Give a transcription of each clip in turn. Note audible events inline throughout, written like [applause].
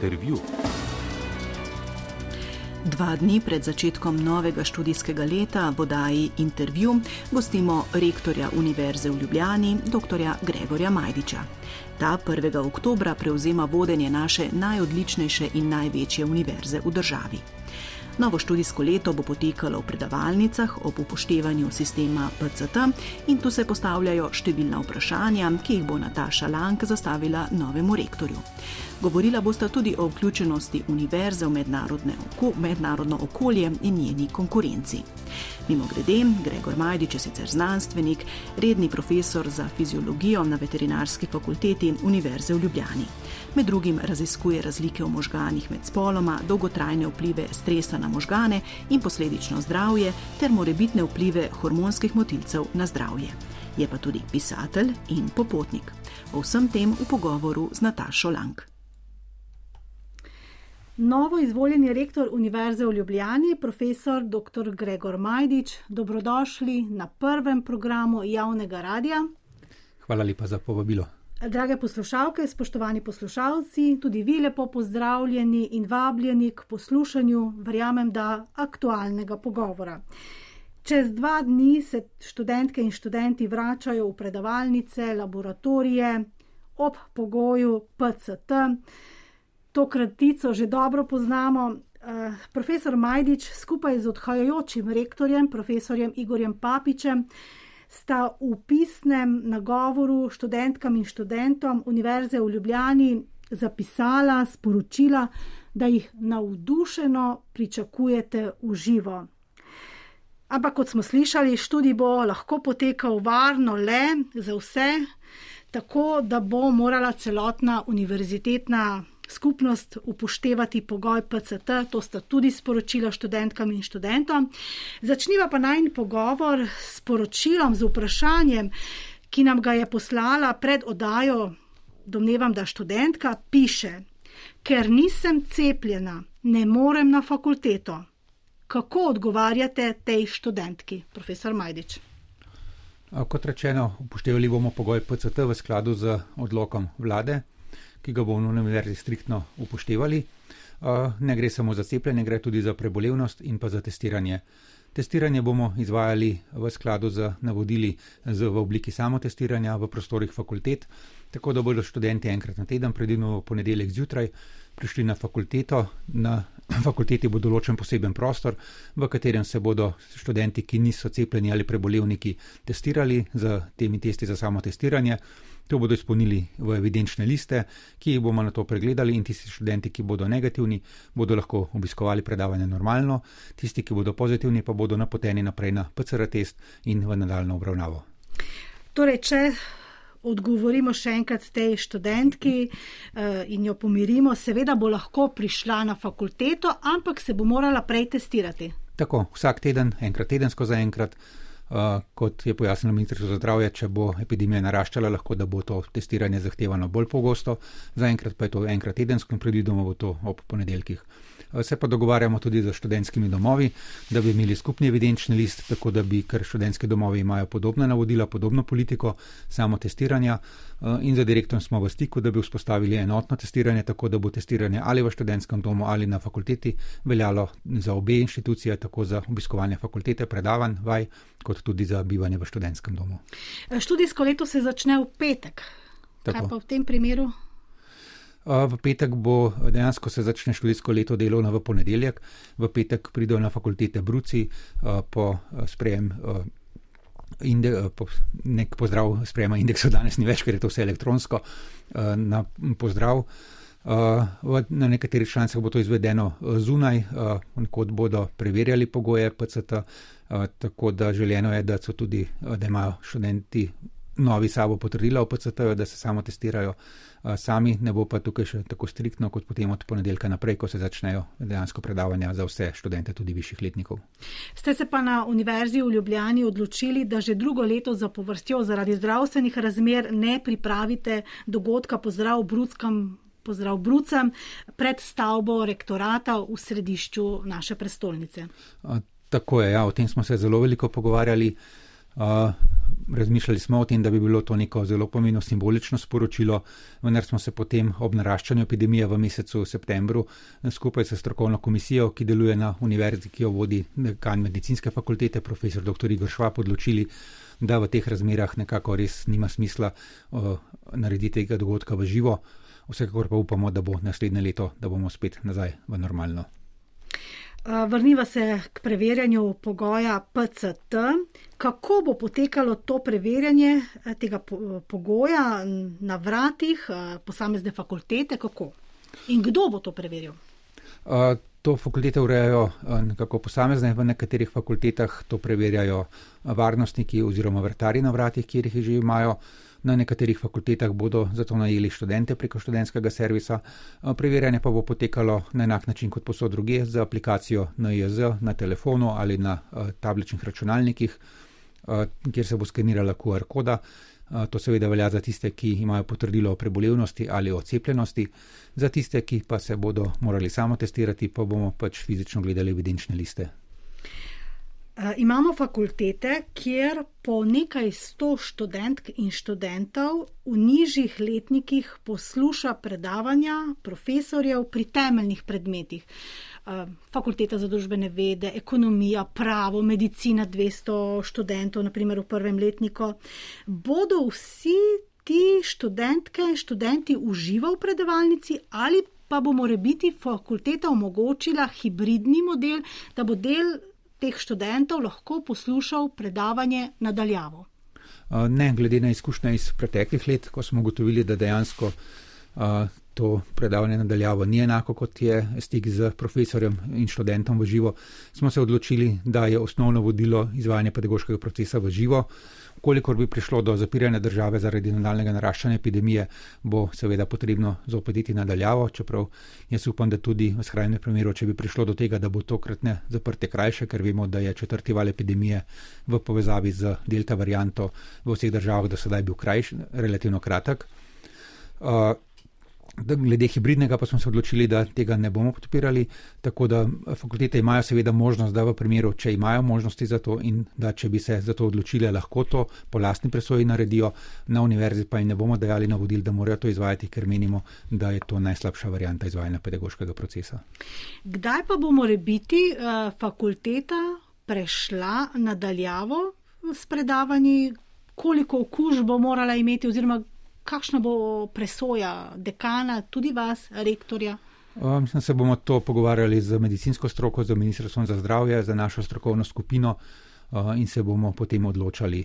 Intervju. Dva dni pred začetkom novega študijskega leta v oddaji Intervju gostimo rektorja Univerze v Ljubljani, dr. Gregorja Majdiča. Ta 1. oktober prevzema vodenje naše najodličnejše in največje univerze v državi. Novo študijsko leto bo potekalo v predavalnicah ob upoštevanju sistema PCT in tu se postavljajo številna vprašanja, ki jih bo Nataša Lank zastavila novemu rektorju. Govorila bosta tudi o vključenosti univerze v oko, mednarodno okolje in njeni konkurenci. Mimo grede, Gregor Majdič je sicer znanstvenik, redni profesor za fiziologijo na veterinarski fakulteti Univerze v Ljubljani. Med drugim raziskuje razlike v možganih med spoloma, dolgotrajne vplive stresa na možgane in posledično zdravje ter morebitne vplive hormonskih motilcev na zdravje. Je pa tudi pisatelj in popotnik. O vsem tem v pogovoru z Natašo Lank. Novo izvoljeni rektor Univerze v Ljubljani, profesor dr. Gregor Majdič, dobrodošli na prvem programu javnega radia. Hvala lepa za povabilo. Drage poslušalke, spoštovani poslušalci, tudi vi lepo pozdravljeni in vabljeni k poslušanju, verjamem, da aktualnega pogovora. Čez dva dni se študentke in študenti vračajo v predavalnice, laboratorije ob pogoju PCT. To kratico že dobro poznamo. Uh, profesor Majdič skupaj z odhajajočim rektorjem, profesorjem Igorjem Papičem, sta v pisnem nagovoru študentkam in študentom Univerze v Ljubljani zapisala, sporočila, da jih navdušeno pričakujete v živo. Ampak, kot smo slišali, študij bo lahko potekal varno le za vse, tako da bo morala celotna univerzitetna skupnost upoštevati pogoj PCT, to sta tudi sporočila študentkam in študentom. Začniva pa najn pogovor s poročilom, z vprašanjem, ki nam ga je poslala pred odajo, domnevam, da študentka piše: Ker nisem cepljena, ne morem na fakulteto. Kako odgovarjate tej študentki, profesor Majdič? Kot rečeno, upoštevali bomo pogoj PCT v skladu z odlokom vlade ki ga bomo na univerzi striktno upoštevali. Ne gre samo za cepljenje, gre tudi za prebolevnost in pa za testiranje. Testiranje bomo izvajali v skladu z navodili z, v obliki samotestiranja v prostorih fakultet, tako da bodo študenti enkrat na teden, predvidno v ponedeljek zjutraj, prišli na fakulteto. Na [clears throat] fakulteti bo določen poseben prostor, v katerem se bodo študenti, ki niso cepljeni ali prebolevniki, testirali z temi testi za samotestiranje. To bodo izpolnili v evidenčne liste, ki jih bomo na to pregledali, in tisti študenti, ki bodo negativni, bodo lahko obiskovali predavanje normalno, tisti, ki bodo pozitivni, pa bodo napoteni naprej na PCR test in v nadaljno obravnavo. Torej, če odgovorimo še enkrat tej študentki uh, in jo pomirimo, seveda bo lahko prišla na fakulteto, ampak se bo morala prej testirati. Tako, vsak teden, enkrat tedensko za enkrat. Uh, kot je pojasnilo Ministrstvo za zdravje, če bo epidemija naraščala, lahko da bo to testiranje zahtevano bolj pogosto, zaenkrat pa je to enkrat tedensko in predvidoma bo to ob ponedeljkih. Se pa dogovarjamo tudi z študentskimi domovi, da bi imeli skupni evidenčni list, tako da bi, ker študentski domovi imajo podobna navodila, podobno politiko samo testiranja in za direktorjem smo v stiku, da bi vzpostavili enotno testiranje, tako da bo testiranje ali v študentskem domu ali na fakulteti veljalo za obe inštitucije, tako za obiskovanje fakultete, predavanj, vaj, kot tudi za bivanje v študentskem domu. Študijsko leto se začne v petek. Tako. Kaj pa v tem primeru? V petek bo dejansko se začne študijsko leto delovno v ponedeljek, v petek pridejo na fakultete Bruci po sprejem. Inde, po, nek pozdrav, sprejema indeksa, danes ni več, ker je to vse elektronsko. Na pozdrav. Na nekaterih članicah bo to izvedeno zunaj, kot bodo preverjali pogoje PCT, tako da želeno je, da so tudi, da imajo študenti novi sabo potrdila o PCT-ju, da se samo testirajo sami, ne bo pa tukaj še tako striktno kot potem od ponedeljka naprej, ko se začnejo dejansko predavanja za vse študente, tudi višjih letnikov. Ste se pa na Univerzi v Ljubljani odločili, da že drugo leto za povrstjo zaradi zdravstvenih razmer ne pripravite dogodka pozdrav Bruckam. Pozdrav Brucem pred stavbo rektorata v središču naše prestolnice. Tako je, ja, o tem smo se zelo veliko pogovarjali. Uh, razmišljali smo o tem, da bi bilo to neko zelo pomembno simbolično sporočilo, vendar smo se potem ob naraščanju epidemije v mesecu septembru skupaj s strokovno komisijo, ki deluje na univerzi, ki jo vodi dekan medicinske fakultete, profesor dr. Igor Švab, odločili, da v teh razmerah nekako res nima smisla uh, narediti tega dogodka v živo. Vsekakor pa upamo, da bo naslednje leto, da bomo spet nazaj v normalno. Vrniva se k preverjanju pogoja PCT. Kako bo potekalo to preverjanje eh, tega pogoja na vratih eh, posamezne fakultete? Kako? In kdo bo to preveril? To fakultete urejajo eh, nekako posamezne, v nekaterih fakultetah to preverjajo varnostniki oziroma vrtari na vratih, kjer jih že imajo. Na nekaterih fakultetah bodo zato najeli študente preko študentskega servisa. Preverjanje pa bo potekalo na enak način kot posod druge z aplikacijo NIJZ na telefonu ali na tabličnih računalnikih, kjer se bo skenirala QR koda. To seveda velja za tiste, ki imajo potrdilo o prebolevnosti ali o cepljenosti, za tiste, ki pa se bodo morali samo testirati, pa bomo pač fizično gledali evidenčne liste. Eh, imamo fakultete, kjer po nekaj sto študentk in študentov v nižjih letnikih posluša predavanja profesorjev pri temeljnih predmetih. Eh, fakulteta za družbene vede, ekonomija, pravo, medicina, 200 študentov, naprimer v prvem letniku. Bodo vsi ti študentke in študenti uživali v predavalnici ali pa bo morebiti fakulteta omogočila hibridni model, da bo del teh študentov lahko poslušal predavanje nadaljavo? Ne, glede na izkušnje iz preteklih let, ko smo ugotovili, da dejansko to predavanje nadaljavo ni enako kot je stik z profesorjem in študentom v živo, smo se odločili, da je osnovno vodilo izvajanje pedagoškega procesa v živo. Kolikor bi prišlo do zapiranja države zaradi nadaljnega naraščanja epidemije, bo seveda potrebno zopetiti nadaljavo, čeprav jaz upam, da tudi v skrajnem primeru, če bi prišlo do tega, da bo tokratne zaprte krajše, ker vemo, da je četrti val epidemije v povezavi z delta varianto v vseh državah do sedaj bil krajši, relativno kratek. Uh, Glede hibridnega pa smo se odločili, da tega ne bomo podpirali, tako da fakultete imajo seveda možnost, da v primeru, če imajo možnosti za to in da če bi se za to odločili, lahko to po lastni presoji naredijo, na univerzi pa jim ne bomo dajali navodil, da morajo to izvajati, ker menimo, da je to najslabša varijanta izvajanja pedagoškega procesa. Kdaj pa bo more biti uh, fakulteta prešla nadaljavo s predavanji, koliko okužb bo morala imeti oziroma kakšna bo presoja dekana, tudi vas, rektorja? Mislim, da se bomo to pogovarjali z medicinsko stroko, z Ministrstvom za zdravje, za našo strokovno skupino in se bomo potem odločali.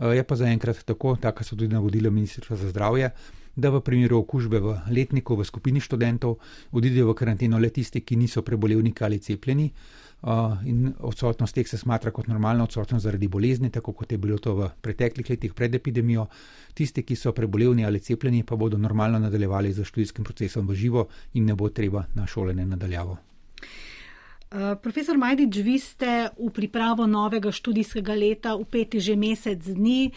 Je pa zaenkrat tako, tako so tudi navodila Ministrstva za zdravje, da v primeru okužbe v letniku, v skupini študentov, odidejo v karanteno le tisti, ki niso prebolevniki ali cepljeni in odsotnost teh se smatra kot normalna odsotnost zaradi bolezni, tako kot je bilo to v preteklih letih pred epidemijo. Tisti, ki so prebolevni ali cepljeni, pa bodo normalno nadaljevali z študijskim procesom v živo in ne bo treba na šolene nadaljavo. Profesor Majdič, vi ste v pripravo novega študijskega leta upeti že mesec dni,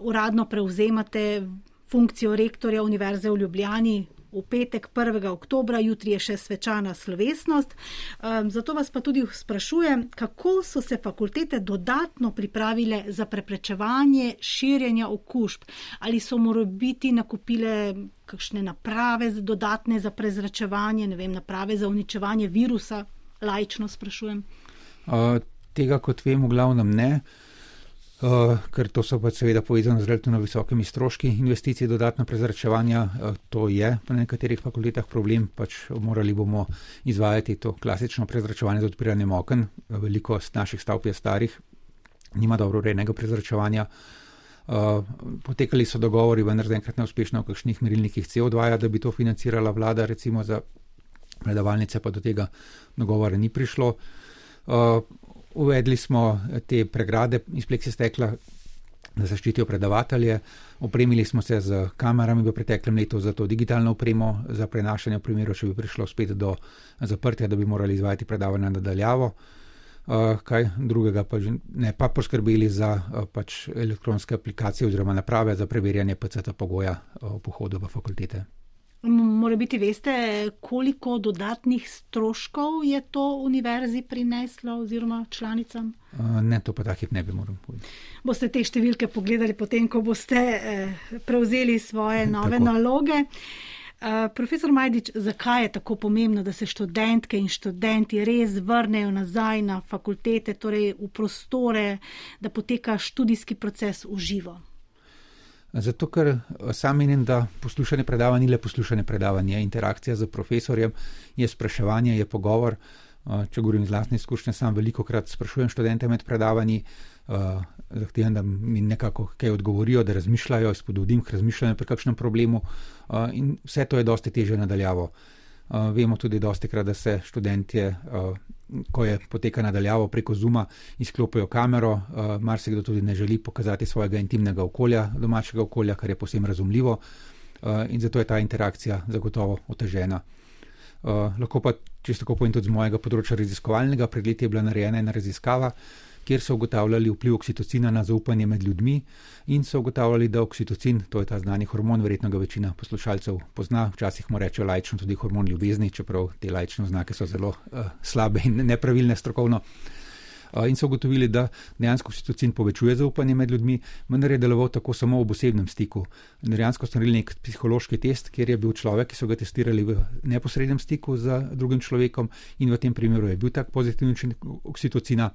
uradno prevzemate funkcijo rektorja Univerze v Ljubljani, v petek 1. oktober, jutri je še svečana slovesnost. Zato vas pa tudi sprašujem, kako so se fakultete dodatno pripravile za preprečevanje širjenja okužb, ali so morali biti nakupile kakšne naprave dodatne za prezračevanje, ne vem, naprave za uničevanje virusa, lajčno sprašujem. Uh, tega, kot vem, v glavnem ne. Uh, ker to so pa seveda povezane z relativno visokimi stroški investicij, dodatno prezračevanje. Uh, to je na nekaterih fakultetah problem, pač morali bomo izvajati to klasično prezračevanje z odpiranjem oken. Veliko naših stavb je starih, nima dobro urejenega prezračevanja. Uh, potekali so dogovori, vendar zaenkrat neuspešno v kakšnih merilnikih CO2, da bi to financirala vlada, recimo za predavalnice, pa do tega dogovora ni prišlo. Uh, Uvedli smo te pregrade iz pleksistekla, da zaščitijo predavatelje. Opremili smo se z kamerami v preteklem letu za to digitalno opremo, za prenašanje v primeru, če bi prišlo spet do zaprtja, da bi morali izvajati predavanja nadaljavo. Uh, kaj drugega pa že ne, pa poskrbeli za uh, pač elektronske aplikacije oziroma naprave za preverjanje PCT pogoja uh, v pohodu v fakultete. Mora biti, veste, koliko dodatnih stroškov je to univerzi prineslo oziroma članicam? Ne, to pa takih ne bi moral povedati. Boste te številke pogledali potem, ko boste prevzeli svoje nove Tako. naloge. Uh, profesor Majdič, zakaj je tako pomembno, da se študentke in študenti res vrnejo nazaj na fakultete, torej v prostore, da poteka študijski proces v živo? Zato, ker sam menim, da poslušanje predavanja ni le poslušanje predavanja, interakcija z profesorjem, je spraševanje, je pogovor. Če govorim iz vlastne izkušnje, sam veliko krat sprašujem študente med predavanji, zahtevam, da mi nekako kaj odgovorijo, da razmišljajo, spodbudim k razmišljanju pri kakšnem problemu in vse to je dosti teže nadaljavo. Vemo tudi dosti krat, da se študentje, ko je poteka nadaljavo preko Zuma, izklopijo kamero, marsikdo tudi ne želi pokazati svojega intimnega okolja, domačega okolja, kar je posebno razumljivo. In zato je ta interakcija zagotovo otežena. Lahko pa, čisto tako povem, tudi z mojega področja raziskovalnega, pred leti je bila narejena ena raziskava, kjer so ugotavljali vpliv oksitocina na zaupanje med ljudmi in so ugotavljali, da oksitocin, to je ta znani hormon, verjetno ga večina poslušalcev pozna, včasih mu rečejo lajčno tudi hormon ljubezni, čeprav te lajčne oznake so zelo uh, slabe in nepravilne strokovno. Uh, in so ugotovili, da dejansko oksitocin povečuje zaupanje med ljudmi, vendar je deloval tako samo v osebnem stiku. Dejansko so naredili nek psihološki test, kjer je bil človek, ki so ga testirali v neposrednem stiku z drugim človekom in v tem primeru je bil tak pozitivni učinek oksitocina.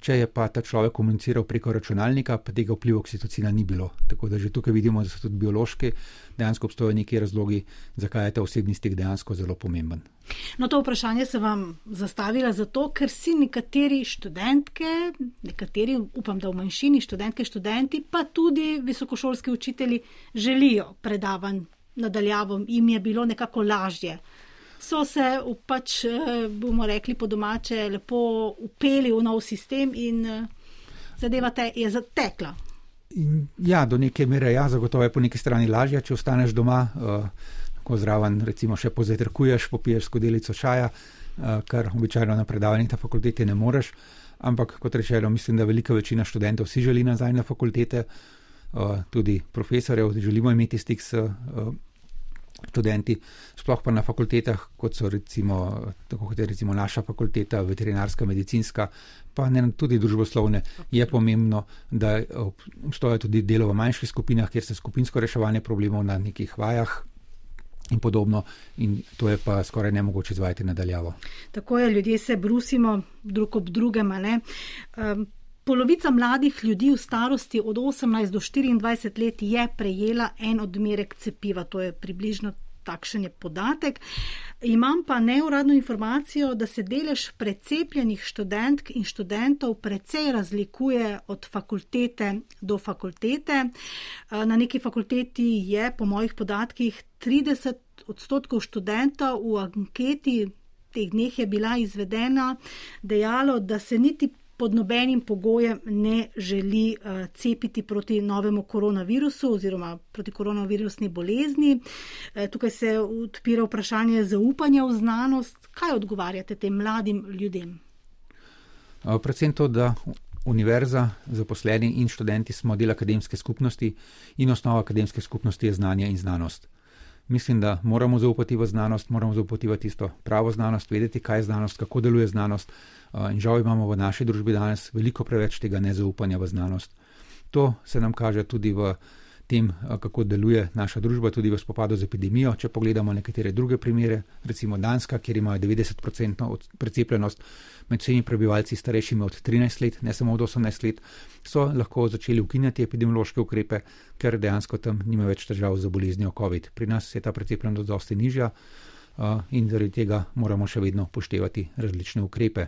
Če je pa ta človek komuniciral preko računalnika, pa tega vpliva oksitocina ni bilo. Tako da že tukaj vidimo, da so tudi biološki, dejansko obstojijo neki razlogi, zakaj je ta osebni stik dejansko zelo pomemben. No, to vprašanje sem vam zastavila zato, ker si nekateri študentke, nekateri, upam, da v manjšini študentke, študenti, pa tudi visokošolski učitelji želijo predavanj nadaljavom, jim je bilo nekako lažje. So se pač, eh, bomo rekli po domače, lepo upeli v nov sistem in eh, zadeva te je zatekla. Ja, do neke mere, ja, zagotovo je po neki strani lažje, če ostaneš doma. Uh ko zraven recimo še pozajtrkuješ, popiješ skodelico čaja, uh, kar običajno na predavanjih na fakulteti ne moreš. Ampak, kot rečeno, mislim, da velika večina študentov si želi nazaj na fakultete, uh, tudi profesorjev, želimo imeti stik s uh, študenti, sploh pa na fakultetah, kot so recimo, tako kot je recimo naša fakulteta, veterinarska, medicinska, pa ne tudi družboslovne, je pomembno, da obstoja tudi delo v manjših skupinah, kjer se skupinsko reševanje problemov na nekih vajah in podobno, in to je pa skoraj nemogoče izvajati nadaljavo. Tako je, ljudje se brusimo drug ob drugem. Um, polovica mladih ljudi v starosti od 18 do 24 let je prejela en odmerek cepiva, to je približno takšen je podatek. Imam pa neuradno informacijo, da se delež precepljenih študentk in študentov precej razlikuje od fakultete do fakultete. Na neki fakulteti je, po mojih podatkih, 30 odstotkov študentov v anketi, teh dneh je bila izvedena, dejalo, da se niti pod nobenim pogojem ne želi uh, cepiti proti novemu koronavirusu oziroma proti koronavirusni bolezni. Uh, tukaj se odpira vprašanje zaupanja v znanost. Kaj odgovarjate tem mladim ljudem? Predvsem to, da univerza, zaposleni in študenti smo del akademske skupnosti in osnova akademske skupnosti je znanje in znanost. Mislim, da moramo zaupati v znanost, moramo zaupati v tisto pravo znanost, vedeti, kaj je znanost, kako deluje znanost. In žal imamo v naši družbi danes veliko preveč tega nezaupanja v znanost. To se nam kaže tudi v tem, kako deluje naša družba, tudi v spopadu z epidemijo. Če pogledamo nekatere druge primere, recimo Danska, kjer imajo 90% precepljenost med vsemi prebivalci starejšimi od 13 let, ne samo od 18 let, so lahko začeli ukinjati epidemiološke ukrepe, ker dejansko tam nima več težav z boleznijo COVID. Pri nas je ta precepljenost dosti nižja in zaradi tega moramo še vedno poštevati različne ukrepe.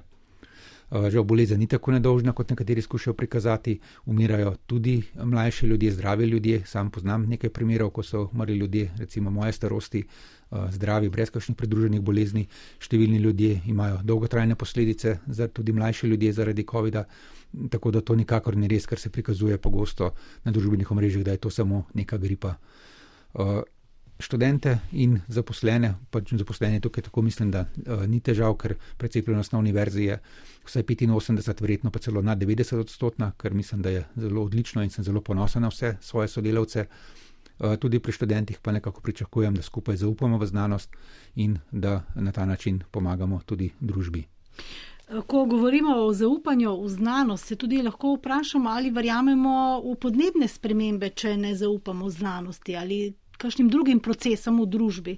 Eh, žal bolezen ni tako nedolžna, kot nekateri skušajo prikazati. Umirajo tudi mlajši ljudje, zdravi ljudje. Sam poznam nekaj primerov, ko so umrli ljudje, recimo moje starosti, eh, zdravi, brez kakšnih pridruženih bolezni. Številni ljudje imajo dolgotrajne posledice, tudi mlajši ljudje zaradi COVID-a. Tako da to nikakor ni res, kar se prikazuje pogosto na družbenih omrežjih, da je to samo neka gripa. Eh, študente in zaposlene, pač zaposlene tukaj tako mislim, da uh, ni težav, ker precepljenost na univerzi je vsaj 85, verjetno pa celo nad 90 odstotna, kar mislim, da je zelo odlično in sem zelo ponosen na vse svoje sodelavce. tudi pri študentih pa nekako pričakujem, da skupaj zaupamo v znanost in da na ta način pomagamo tudi družbi. Ko govorimo o zaupanju v znanost, se tudi lahko vprašamo, ali verjamemo v podnebne spremembe, če ne zaupamo znanosti ali kakšnim drugim procesom v družbi.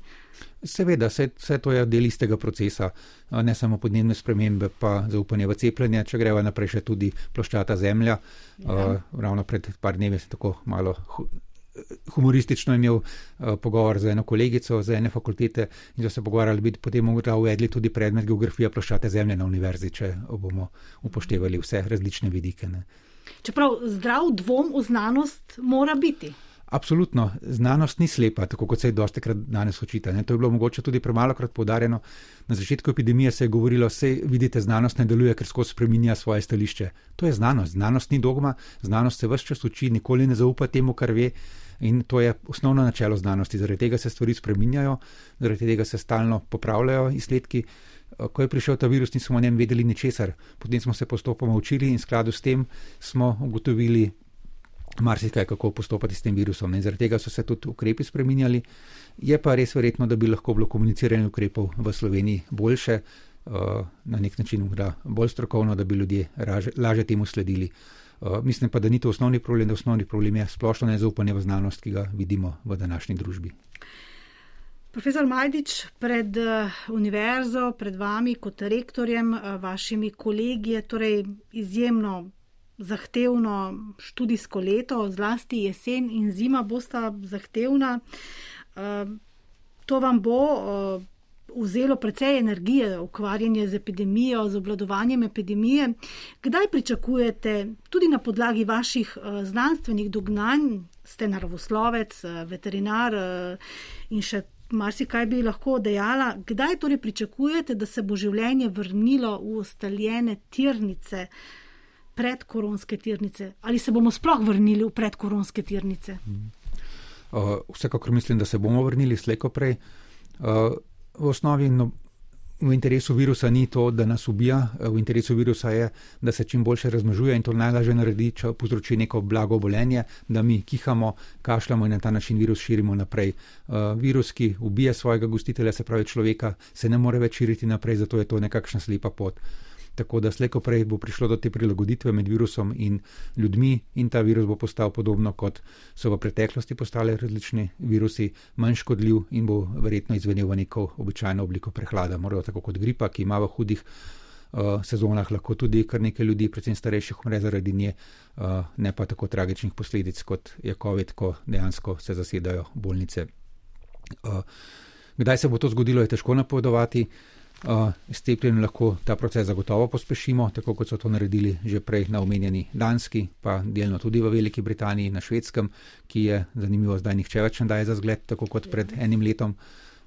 Seveda, vse, vse to je del istega procesa, ne samo podnebne spremembe, pa zaupanje v cepljenje. Če greva naprej, še tudi ploščata Zemlja. Ja. Uh, ravno pred par dnevi sem tako malo humoristično imel uh, pogovor z eno kolegico z ene fakultete in so se pogovarjali, bi potem morda uvedli tudi predmet geografija ploščate Zemlje na univerzi, če bomo upoštevali vse različne vidike. Ne. Čeprav zdrav dvom v znanost mora biti. Absolutno, znanost ni slepa, tako kot se je dosti krat danes očita. Ne? To je bilo mogoče tudi premalo krat podarjeno. Na začetku epidemije se je govorilo, vse vidite, znanost ne deluje, ker skozi spreminja svoje stališče. To je znanost, znanost ni dogma, znanost se vse čas uči, nikoli ne zaupa temu, kar ve. In to je osnovno načelo znanosti. Zaradi tega se stvari spreminjajo, zaradi tega se stalno popravljajo izsledki. Ko je prišel ta virus, nismo o njem vedeli ničesar. Potem smo se postopoma učili in skladu s tem smo ugotovili, marsikaj, kako postopati s tem virusom. In zaradi tega so se tudi ukrepi spremenjali. Je pa res verjetno, da bi lahko bilo komuniciranje ukrepov v Sloveniji boljše, uh, na nek način bolj strokovno, da bi ljudje raže, lažje temu sledili. Uh, mislim pa, da ni to osnovni problem, da osnovni problem je splošno nezaupanje v znanost, ki ga vidimo v današnji družbi. Profesor Majdič, pred uh, univerzo, pred vami kot rektorjem, vašimi kolegi je torej izjemno zahtevno študijsko leto, zlasti jesen in zima bosta zahtevna. Ehm, to vam bo eh, vzelo precej energije, ukvarjanje z epidemijo, z obladovanjem epidemije. Kdaj pričakujete, tudi na podlagi vaših eh, znanstvenih dognanj, ste naravoslovec, eh, veterinar in še marsikaj bi lahko dejala, kdaj torej pričakujete, da se bo življenje vrnilo v ustaljene tirnice? Predkoronske tirnice, ali se bomo sploh vrnili v predkoronske tirnice? Uh, vsekakor mislim, da se bomo vrnili slejko prej. Uh, v osnovi no, v interesu virusa ni to, da nas ubija, v interesu virusa je, da se čim boljše razmnožuje in to najlažje naredi, če povzroči neko blago obolenje, da mi kihamo, kašljamo in na ta način virus širimo naprej. Uh, virus, ki ubije svojega gostitelja, se pravi človeka, se ne more več širiti naprej, zato je to nekakšna slepa pot. Uh, tako da slejko prej bo prišlo do te prilagoditve med virusom in ljudmi, in ta virus bo postal podobno kot so v preteklosti postali različni virusi, manj škodljiv in bo verjetno izvenil v neko običajno obliko prehlada, morda tako kot gripa, ki ima v hudih. Uh, sezonah lahko tudi kar nekaj ljudi, predvsem starejših, umre zaradi nje, uh, ne pa tako tragičnih posledic, kot je COVID, ko dejansko se zasedajo bolnice. Uh, kdaj se bo to zgodilo, je težko napovedovati. Uh, S cepljenjem lahko ta proces zagotovo pospešimo, tako kot so to naredili že prej na omenjeni Danski, pa delno tudi v Veliki Britaniji, na Švedskem, ki je zanimivo, zdaj nihče več ne daje za zgled, tako kot pred enim letom.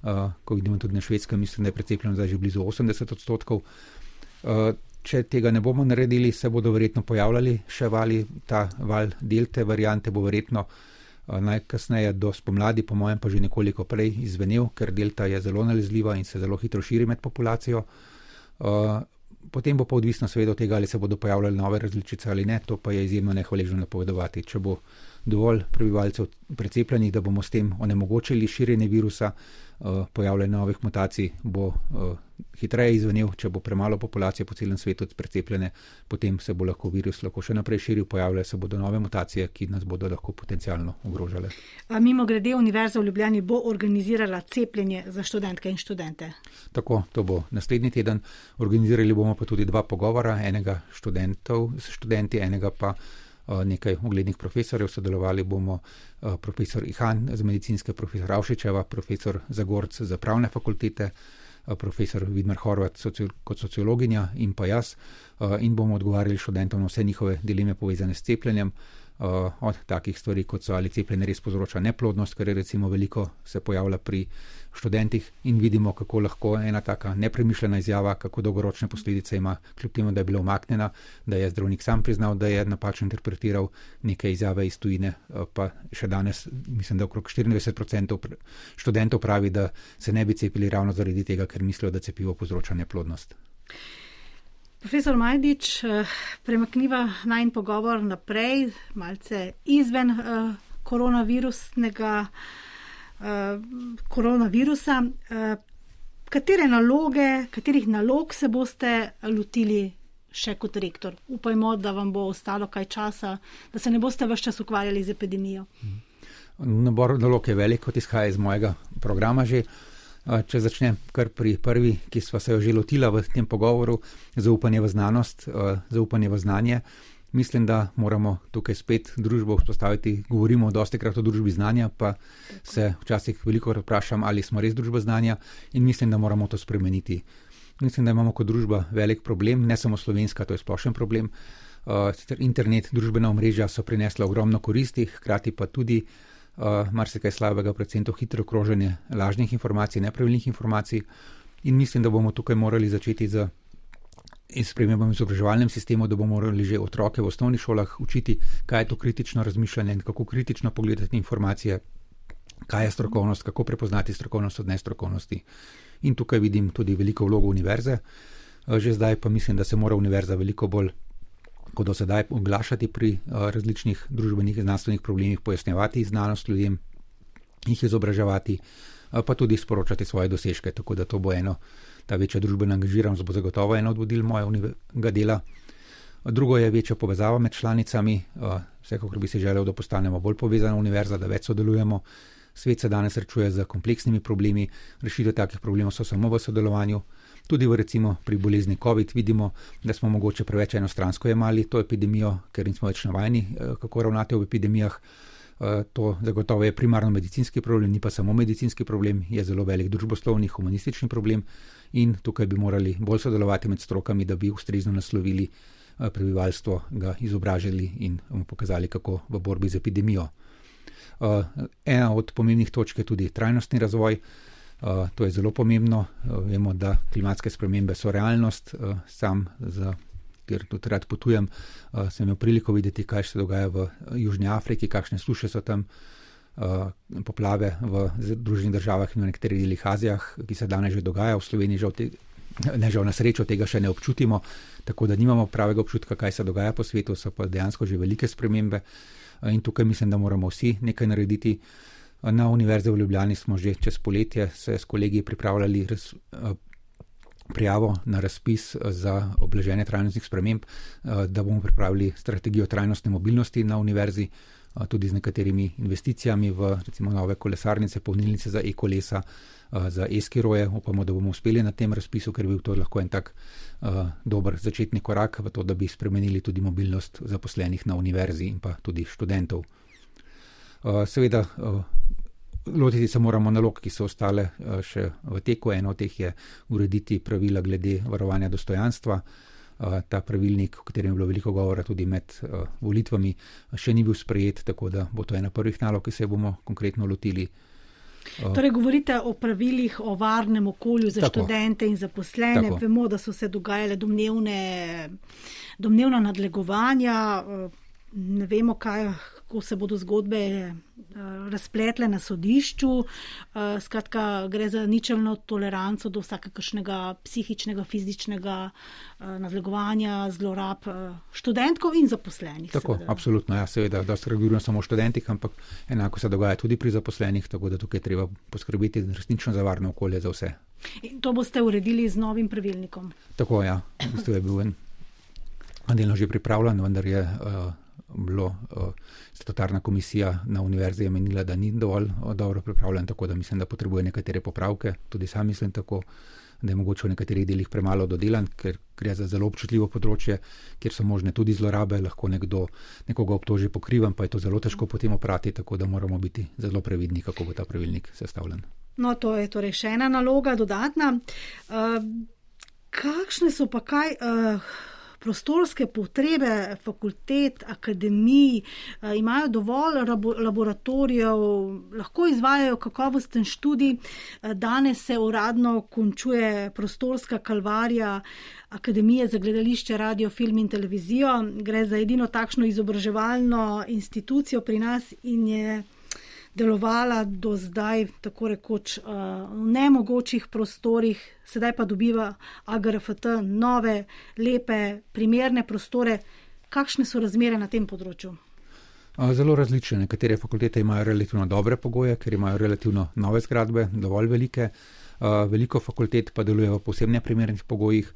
Uh, ko vidimo tudi na Švedskem, mislim, da je precepljenost zdaj že blizu 80 odstotkov. Uh, če tega ne bomo naredili, se bodo verjetno pojavljali še vali, ta val delte variante bo verjetno uh, najkasneje do spomladi, po mojem, pa že nekoliko prej izvenel, ker delta je zelo nalezljiva in se zelo hitro širi med populacijo. Potem bo pa odvisno seveda od tega, ali se bodo pojavljale nove različice ali ne, to pa je izjemno nehvaležno napovedovati. Če bo dovolj prebivalcev precepljenih, da bomo s tem onemogočili širjenje virusa, Eh, pojavljanje novih mutacij bo uh, hitreje izvenel, če bo premalo populacije po celem svetu precepljene, potem se bo lahko virus lahko še naprej širil, pojavljale se bodo nove mutacije, ki nas bodo lahko potencialno ogrožale. A mimo grede, Univerza v Ljubljani bo organizirala cepljenje za študentke in študente. Tako, to bo naslednji teden. Organizirali bomo pa tudi dva pogovora, enega študentov s študenti, enega pa. Eh, nekaj uglednih profesorjev, sodelovali bomo eh, profesor Ihan z medicinske, profesor Avšičeva, profesor Zagorc za pravne fakultete, eh, profesor Vidmar Horvat kot sociologinja in pa jaz in bomo odgovarjali študentom na vse njihove dileme povezane s cepljenjem. Od takih stvari, kot so ali cepljenje res povzroča neplodnost, kar je recimo veliko se pojavlja pri študentih in vidimo, kako lahko ena taka nepremišljena izjava, kako dolgoročne posledice ima, kljub temu, da je bila omaknjena, da je zdravnik sam priznal, da je napačno interpretiral neke izjave iz tujine. Eh, pa še danes, mislim, da okrog 24% študentov pravi, da se ne bi cepili ravno zaradi tega, ker mislijo, da cepivo povzroča neplodnost. Profesor Majdič, eh, premakniva naj pogovor naprej, malce izven uh, koronavirusnega uh, koronavirusa. Uh, katere naloge, katerih nalog se boste lotili še kot rektor? Upajmo, da vam bo ostalo kaj časa, da se ne boste vse čas ukvarjali z epidemijo. Nabor nalog je velik, kot izhaja iz mojega programa že. Če začnem kar pri prvi, ki smo se jo že lotila v tem pogovoru, zaupanje v znanost, zaupanje v znanje. Mislim, da moramo tukaj spet družbo vzpostaviti. Govorimo dosti krat o družbi znanja, pa se včasih veliko vprašam, ali smo res družba znanja in mislim, da moramo to spremeniti. Mislim, da imamo kot družba velik problem, ne samo slovenska, to je splošen problem. Internet, družbena omrežja so prinesla ogromno koristi, hkrati pa tudi uh, marsikaj slabega, predvsem to hitro kroženje lažnih informacij, nepravilnih informacij. In mislim, da bomo tukaj morali začeti z spremembami v izobraževalnem sistemu, da bomo morali že otroke v osnovnih šolah učiti, kaj je to kritično razmišljanje in kako kritično pogledati informacije, kaj je strokovnost, kako prepoznati strokovnost od nestrokovnosti. In tukaj vidim tudi veliko vlogo univerze. Že zdaj pa mislim, da se mora univerza veliko bolj kot do sedaj oglašati pri uh, različnih družbenih in znanstvenih problemih, pojasnjevati znanost ljudem, jih izobraževati, pa tudi sporočati svoje dosežke. Tako da to bo eno, ta večja družbena angažiranost bo zagotovo eno od vodil mojega dela. Drugo je večja povezava med članicami. Uh, vsekakor bi si želel, da postanemo bolj povezana univerza, da več sodelujemo. Svet se danes srečuje z kompleksnimi problemi, rešitev takih problemov so samo v sodelovanju. Tudi v recimo pri bolezni COVID vidimo, da smo mogoče preveč enostransko jemali to epidemijo, ker nismo več navajeni, eh, kako ravnati v epidemijah. Eh, to zagotovo je primarno medicinski problem, ni pa samo medicinski problem, je zelo velik družboslovni, humanistični problem in tukaj bi morali bolj sodelovati med strokami, da bi ustrezno naslovili eh, prebivalstvo, ga izobražili in mu pokazali, kako v borbi z epidemijo. Ena od pomembnih točk je tudi trajnostni razvoj. To je zelo pomembno. Vemo, da klimatske spremembe so realnost. Sam, za, ker tudi rad potujem, uh, sem imel priliko videti, kaj se dogaja v Južni Afriki, kakšne suše so tam, uh, poplave v Združenih državah in v nekaterih delih Azijah, ki se danes že dogaja, v Sloveniji žal, te, ne, žal na srečo tega še ne občutimo, tako da nimamo pravega občutka, kaj se dogaja po svetu, so pa dejansko že velike spremembe. In tukaj mislim, da moramo vsi nekaj narediti. Na Univerzi v Ljubljani smo že čez poletje se s kolegi pripravljali eh, prijavo na razpis za obleženje trajnostnih sprememb, eh, da bomo pripravili strategijo trajnostne mobilnosti na Univerzi, eh, tudi z nekaterimi investicijami v recimo nove kolesarnice, polnilnice za e-kolesa, za e-skiroje. Upamo, da bomo uspeli na tem razpisu, ker bi bil to lahko en tak dober začetni korak v to, da bi spremenili tudi mobilnost zaposlenih na Univerzi in pa tudi študentov. Seveda, lotiti se moramo nalog, ki so ostale še v teku. Eno od teh je urediti pravila glede varovanja dostojanstva. Ta pravilnik, o katerem je bilo veliko govora tudi med volitvami, še ni bil sprejet, tako da bo to ena prvih nalog, ki se bomo konkretno lotili. Torej, govorite o pravilih o varnem okolju za tako, študente in zaposlene. Tako. Vemo, da so se dogajale domnevne, domnevna nadlegovanja. Ne vemo, kaj, kako se bodo zgodbe eh, razpletle na sodišču. Eh, skratka, gre za ničelno toleranco do vsakekršnega psihičnega, fizičnega eh, nadlegovanja, zlorab študentov in zaposlenih. Tako, seveda. absolutno, ja, seveda, da se regulira samo študentih, ampak enako se dogaja tudi pri zaposlenih, tako da tukaj treba poskrbeti resnično za varno okolje za vse. In to boste uredili z novim pravilnikom? Tako, ja, [clears throat] v bistvu je bil en. Delno že pripravljen, vendar je uh, bilo, statutarna komisija na univerzi je menila, da ni dovolj uh, dobro pripravljen, tako da mislim, da potrebuje nekatere popravke. Tudi sam mislim tako, da je mogoče v nekaterih delih premalo dodelan, ker gre za zelo občutljivo področje, kjer so možne tudi zlorabe, lahko nekdo nekoga obtoži pokrivan, pa je to zelo težko potem oprati, tako da moramo biti zelo previdni, kako bo ta pravilnik sestavljen. No, to je torej še ena naloga, dodatna. Uh, kakšne so pa kaj? Uh, prostorske potrebe fakultet, akademij, eh, imajo dovolj laboratorijev, lahko izvajajo kakovosten študij. Eh, danes se uradno končuje prostorska kalvarija. Akademije za gledališče, radio, film in televizijo. Gre za edino takšno izobraževalno institucijo pri nas in je delovala do zdaj, tako rekoč, uh, v nemogočih prostorih, sedaj pa dobiva AGRFT nove, lepe, primerne prostore. Kakšne so razmere na tem področju? Zelo različne. Nekatere fakultete imajo relativno dobre pogoje, ker imajo relativno nove zgradbe, dovolj velike. Veliko fakultet pa deluje v posebno primernih pogojih.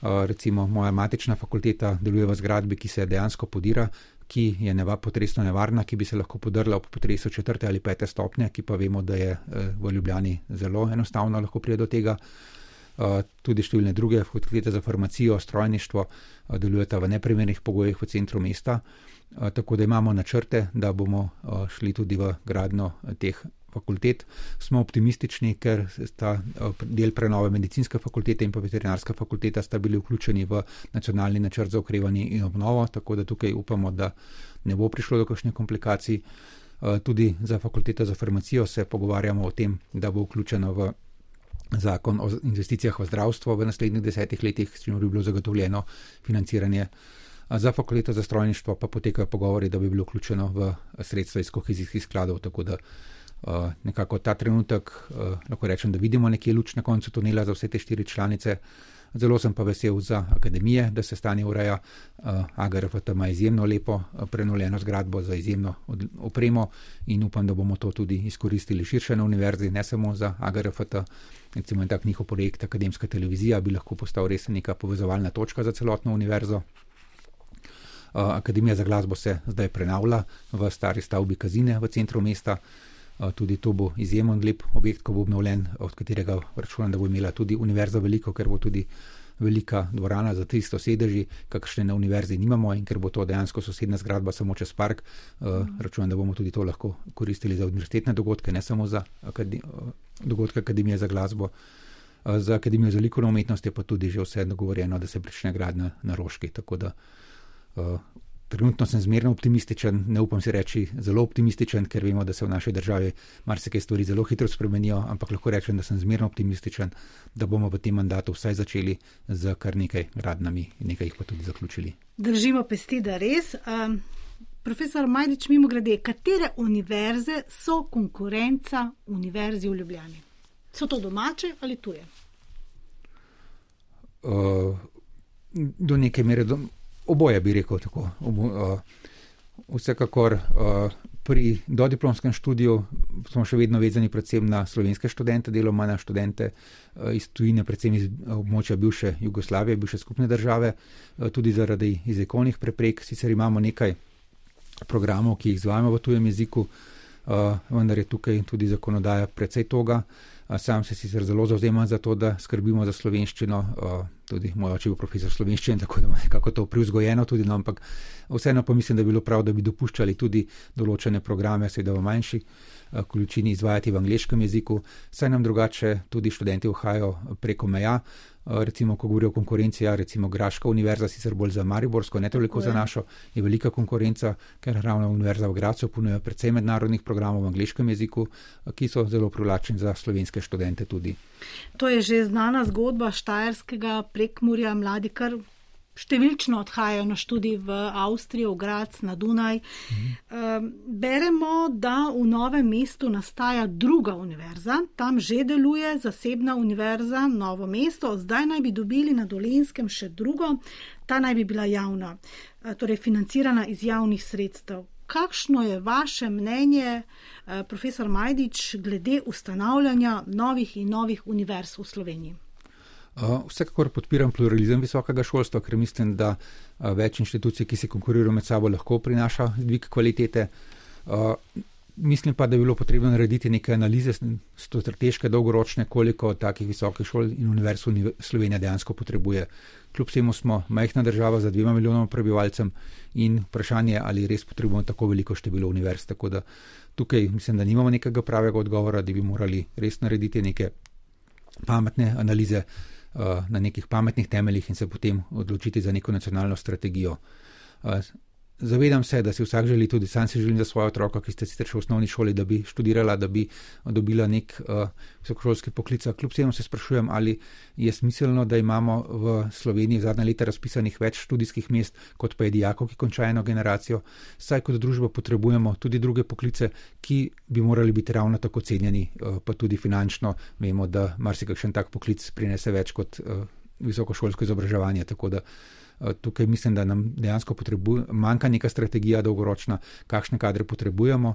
Recimo moja matična fakulteta deluje v zgradbi, ki se dejansko podira, ki je neva, potresno nevarna, ki bi se lahko podrla ob potresu četrte ali pete stopnje, ki pa vemo, da je v Ljubljani zelo enostavno lahko pride do tega. Tudi številne druge fakultete za farmacijo, strojništvo delujeta v neprimernih pogojih v centru mesta. Tako da imamo načrte, da bomo šli tudi v gradno teh fakultet. Smo optimistični, ker sta del prenove medicinske fakultete in pa veterinarska fakulteta sta bili vključeni v nacionalni načrt za okrevanje in obnovo, tako da tukaj upamo, da ne bo prišlo do kakšnih komplikacij. Tudi za fakulteto za farmacijo se pogovarjamo o tem, da bo vključena v zakon o investicijah v zdravstvo v naslednjih desetih letih, s čimer bi bilo zagotovljeno financiranje za fakulteto za strojništvo pa potekajo pogovori, da bi bilo vključeno v sredstva iz kohezijskih skladov. Tako da nekako ta trenutek lahko rečem, da vidimo nekje luč na koncu tunela za vse te štiri članice. Zelo sem pa vesel za akademije, da se stanje ureja. AGRFT ima izjemno lepo prenovljeno zgradbo za izjemno opremo in upam, da bomo to tudi izkoristili širše na univerzi, ne samo za AGRFT. Recimo en tak njihov projekt Akademska televizija bi lahko postal res neka povezovalna točka za celotno univerzo. Akademija za glasbo se zdaj prenavlja v stari stavbi Kazine v centru mesta. Tudi to bo izjemen lep objekt, ko bo obnovljen, od katerega računam, da bo imela tudi univerza veliko, ker bo tudi velika dvorana za 300 sedeži, kakšne na univerzi nimamo in ker bo to dejansko sosedna zgradba samo čez park, računam, da bomo tudi to lahko koristili za univerzitetne dogodke, ne samo za akade dogodke Akademije za glasbo. Za Akademijo za likovno umetnost je pa tudi že vse dogovorjeno, da se prične gradnja na Roški, tako da trenutno sem zmerno optimističen, ne upam si reči zelo optimističen, ker vemo, da se v naši državi marsikaj stvari zelo hitro spremenijo, ampak lahko rečem, da sem zmerno optimističen, da bomo v tem mandatu vsaj začeli z kar nekaj gradnami in nekaj jih pa tudi zaključili. Držimo pesti, da res. Um, profesor Majdič, mimo grede, katere univerze so konkurenca Univerzi v Ljubljani? So to domače ali tuje? Uh, do neke mere. Do, oboje bi rekel tako. Obo, vsekakor pri dodiplomskem študiju smo še vedno vezani predvsem na slovenske študente, deloma na študente iz tujine, predvsem iz območja bivše Jugoslavije, bivše skupne države, tudi zaradi jezikovnih preprek. Sicer imamo nekaj programov, ki jih izvajamo v tujem jeziku, vendar je tukaj tudi zakonodaja precej toga. Sam se sicer zelo zauzemam za to, da skrbimo za slovenščino, tudi moj oče je profesor slovenščine, tako da je to privzgojeno tudi, no, ampak vseeno pa mislim, da bi bilo prav, da bi dopuščali tudi določene programe, seveda v manjši količini izvajati v angliškem jeziku, saj nam drugače tudi študenti vhajajo preko meja. Recimo, ko govorijo o konkurenci, ja, recimo Graška univerza, sicer bolj za Mariborsko, ne toliko za našo, je velika konkurenca, ker ravno Univerza v Gracu ponuja predvsem mednarodnih programov v angliškem jeziku, ki so zelo privlačni za slovenske študente tudi. To je že znana zgodba Štajerskega prekmurja, mladi kar številčno odhajajo na študij v Avstrijo, v Grac, na Dunaj. Mhm. Beremo, da v novem mestu nastaja druga univerza, tam že deluje zasebna univerza, novo mesto, zdaj naj bi dobili na Dolenskem še drugo, ta naj bi bila javna, torej financirana iz javnih sredstev. Kakšno je vaše mnenje, profesor Majdič, glede ustanavljanja novih in novih univerz v Sloveniji? Vsekakor podpiram pluralizem visokega šolstva, ker mislim, da več inštitucij, ki se konkurirajo med sabo, lahko prinaša dvig kvalitete. Mislim pa, da bi bilo potrebno narediti neke analize, strateške, dolgoročne, koliko takih visokih šol in univerz Slovenija dejansko potrebuje. Kljub vsemu smo majhna država za dvema milijonoma prebivalcem in vprašanje, ali res potrebujemo tako veliko število univerz. Tako da tukaj mislim, da nimamo nekega pravega odgovora, da bi morali res narediti neke pametne analize. Eh, na nekih pametnih temeljih in se potem odločiti za neko nacionalno strategijo. Eh, Zavedam se, da si vsak želi, tudi sam si želim za svojo otroka, ki ste sicer še v osnovni šoli, da bi študirala, da bi dobila nek uh, visokošolski poklic. Kljub temu se sprašujem, ali je smiselno, da imamo v Sloveniji zadnja leta razpisanih več študijskih mest, kot pa je dijakov, ki končajo eno generacijo. Saj kot družba potrebujemo tudi druge poklice, ki bi morali biti ravno tako cenjeni, uh, pa tudi finančno. Vemo, da marsikakšen tak poklic prinese več kot uh, visokošolsko izobraževanje. Tako da tukaj mislim, da nam dejansko manjka neka strategija dolgoročna, kakšne kadre potrebujemo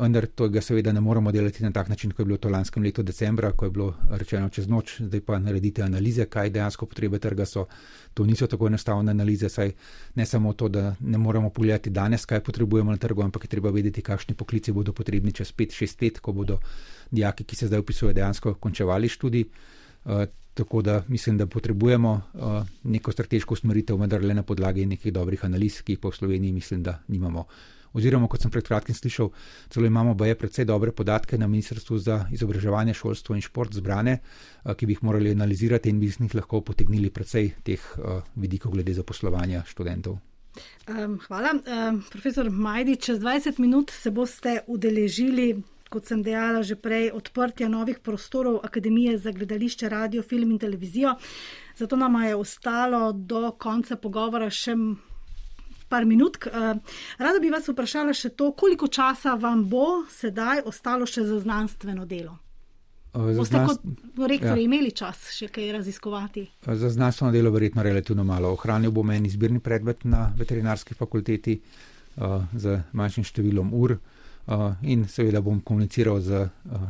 vendar tega seveda ne moremo delati na tak način, kot je bilo to lanskem letu decembra, ko je bilo rečeno čez noč, zdaj pa naredite analize, kaj dejansko potrebe trga so. To niso tako enostavne analize, saj ne samo to, da ne moremo pogledati danes, kaj potrebujemo na trgu, ampak je treba vedeti, kakšni poklici bodo potrebni čez 5-6 let, ko bodo dijaki, ki se zdaj upisujejo, dejansko končevali študij. Uh, tako da mislim, da potrebujemo uh, neko strateško usmeritev, vendar le na podlagi nekih dobrih analiz, ki jih pa v Sloveniji mislim, da nimamo oziroma kot sem pred kratkim slišal, celo imamo baje predvsej dobre podatke na Ministrstvu za izobraževanje, šolstvo in šport zbrane, eh, ki bi jih morali analizirati in bi iz njih lahko potegnili predvsej teh eh, vidikov glede zaposlovanja študentov. Um, hvala. Um, profesor Majdi, čez 20 minut se boste udeležili, kot sem dejala že prej, odprtja novih prostorov Akademije za gledališče, radio, film in televizijo. Zato nam je ostalo do konca pogovora še par minut. Eh, rada bi vas vprašala še to, koliko časa vam bo sedaj ostalo še za znanstveno delo? Boste znanst... kot rektor ja. imeli čas še kaj raziskovati? Za znanstveno delo verjetno relativno malo. Ohranil bom en izbirni predmet na veterinarski fakulteti uh, z manjšim številom ur uh, in seveda bom komuniciral z uh,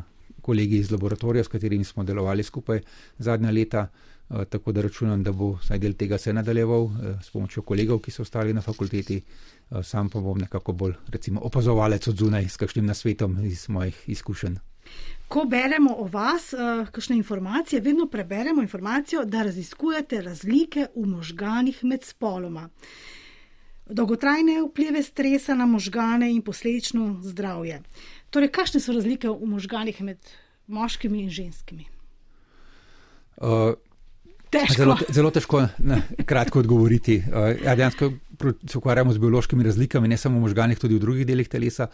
kolegi iz laboratorija, s katerimi smo delovali skupaj zadnja leta. Eh, tako da računam, da bo vsaj del tega se nadaljeval eh, s pomočjo kolegov, ki so ostali na fakulteti, eh, sam pa bom nekako bolj recimo, opazovalec od zunaj s kakšnim nasvetom iz mojih izkušenj. Ko beremo o vas, kakšne informacije, vedno preberemo informacijo, da raziskujete razlike v možganih med spoloma. Dolgotrajne vplive stresa na možgane in posledično zdravje. Torej, kakšne so razlike v možganih med moškimi in ženskimi? Uh, Zelo, zelo težko na kratko odgovoriti. Uh, ja, dejansko se ukvarjamo z biološkimi razlikami, ne samo v možganjih, tudi v drugih delih telesa,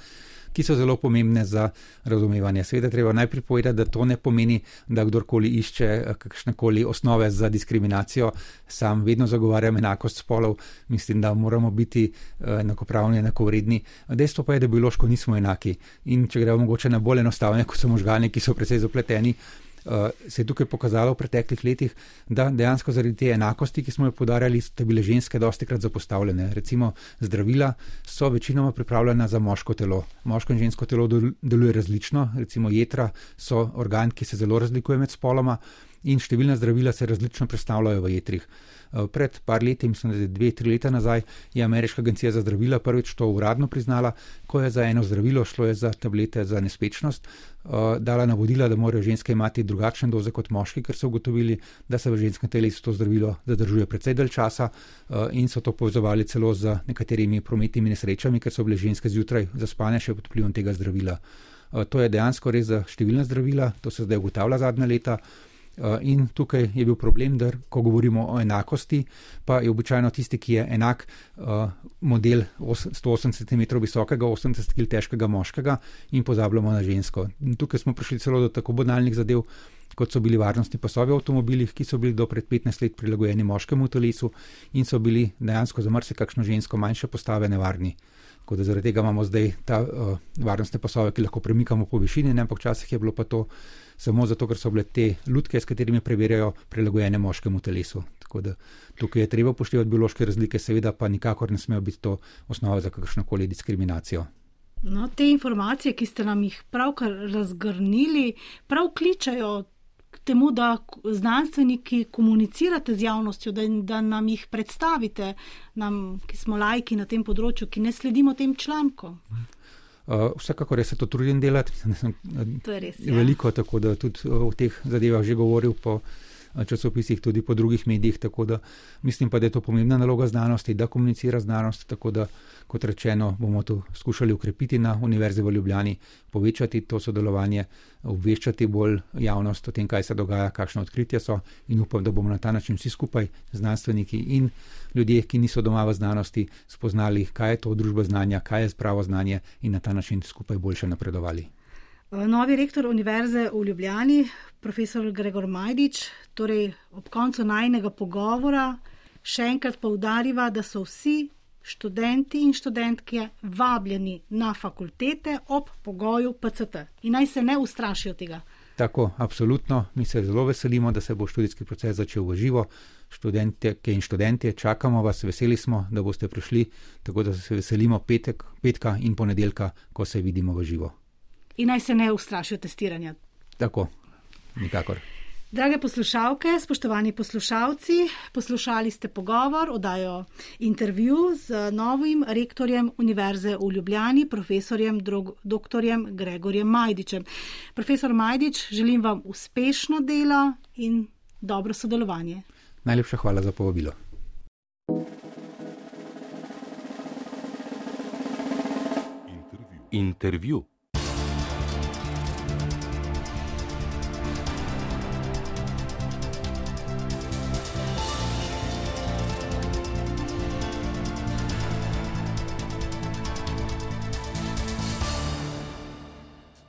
ki so zelo pomembne za razumevanje. Sveda treba najprej povedati, da to ne pomeni, da kdorkoli išče eh, kakšne koli osnove za diskriminacijo. Sam vedno zagovarjam enakost spolov, mislim, da moramo biti uh, enakopravni, enakovredni. Dejstvo pa je, da biološko nismo enaki. In če gremo mogoče na bolj enostavne, kot so možgani, ki so precej zapleteni. Eh, se je tukaj pokazalo v preteklih letih, da dejansko zaradi te enakosti, ki smo jo podarjali, so bile ženske dosti krat zapostavljene. Recimo zdravila so večinoma pripravljena za moško telo. Moško in žensko telo deluje različno, recimo jedra so organ, ki se zelo razlikuje med spoloma in številna zdravila se različno predstavljajo v jedrih. Eh, pred par leti, mislim, da je dve, tri leta nazaj, je Ameriška agencija za zdravila prvič to uradno priznala, ko je za eno zdravilo, šlo za tablete za nespečnost, eh, dala navodila, da morajo ženske imati drugačne doze kot moški, ker so ugotovili, da se v ženskem telesu to zdravilo zadržuje precej dalj časa eh, in so to povezovali celo z nekaterimi prometnimi nesrečami, ker so bile ženske zjutraj zaspane še pod vplivom tega zdravila. To je dejansko res za številna zdravila, to se zdaj ugotavlja zadnja leta. Eh, in tukaj je bil problem, da ko govorimo o enakosti, pa je običajno tisti, ki je enak uh, model 180 cm visokega, 80 kg težkega moškega in pozabljamo na žensko. In tukaj smo prišli celo do tako banalnih zadev, kot so bili varnostni pasovi v avtomobilih, ki so bili do pred 15 let prilagojeni moškemu telesu in so bili dejansko za marsikakšno žensko manjše postave nevarni. Tako da zaradi tega imamo zdaj ta uh, varnostne pasove, ki lahko premikamo po višini, ne ampak včasih je bilo pa to samo zato, ker so bile te lutke, s katerimi preverjajo, prilagojene moškemu telesu. Tako da tukaj je treba upoštevati biološke razlike, seveda pa nikakor ne smejo biti to osnova za kakršno koli diskriminacijo. No, te informacije, ki ste nam jih pravkar razgrnili, prav kličajo k temu, da znanstveniki komunicirate z javnostjo, da, da nam jih predstavite, nam, ki smo lajki na tem področju, ki ne sledimo tem člankom. Uh, vsekakor se to trudim delati, [laughs] mislim, to je res. Ja. Veliko, tako da tudi o teh zadevah že govoril po časopisih, tudi po drugih medijih. Tako da mislim pa, da je to pomembna naloga znanosti, da komunicira znanost. Tako da, kot rečeno, bomo to skušali ukrepiti na Univerzi v Ljubljani, povečati to sodelovanje, obveščati bolj javnost o tem, kaj se dogaja, kakšne odkritja so in upam, da bomo na ta način vsi skupaj, znanstveniki in ljudje, ki niso doma v znanosti, spoznali, kaj je to družba znanja, kaj je spravo znanje in na ta način skupaj boljše napredovali. Novi rektor Univerze v Ljubljani, profesor Gregor Majdič, torej ob koncu najnega pogovora še enkrat poudariva, da so vsi študenti in študentke vabljeni na fakultete ob pogoju PCT in naj se ne ustrašijo tega. Tako, absolutno. Mi se zelo veselimo, da se bo študijski proces začel v živo. Študente in študente čakamo vas, veseli smo, da boste prišli, tako da se veselimo petek, petka in ponedeljka, ko se vidimo v živo. In naj se ne ustrašijo testiranja. Tako, nikakor. Drage poslušalke, spoštovani poslušalci, poslušali ste pogovor, odajo intervju z novim rektorjem Univerze v Ljubljani, profesorjem dr. Gregorjem Majdičem. Profesor Majdič, želim vam uspešno delo in dobro sodelovanje. Najlepša hvala za povabilo. Intervju. intervju.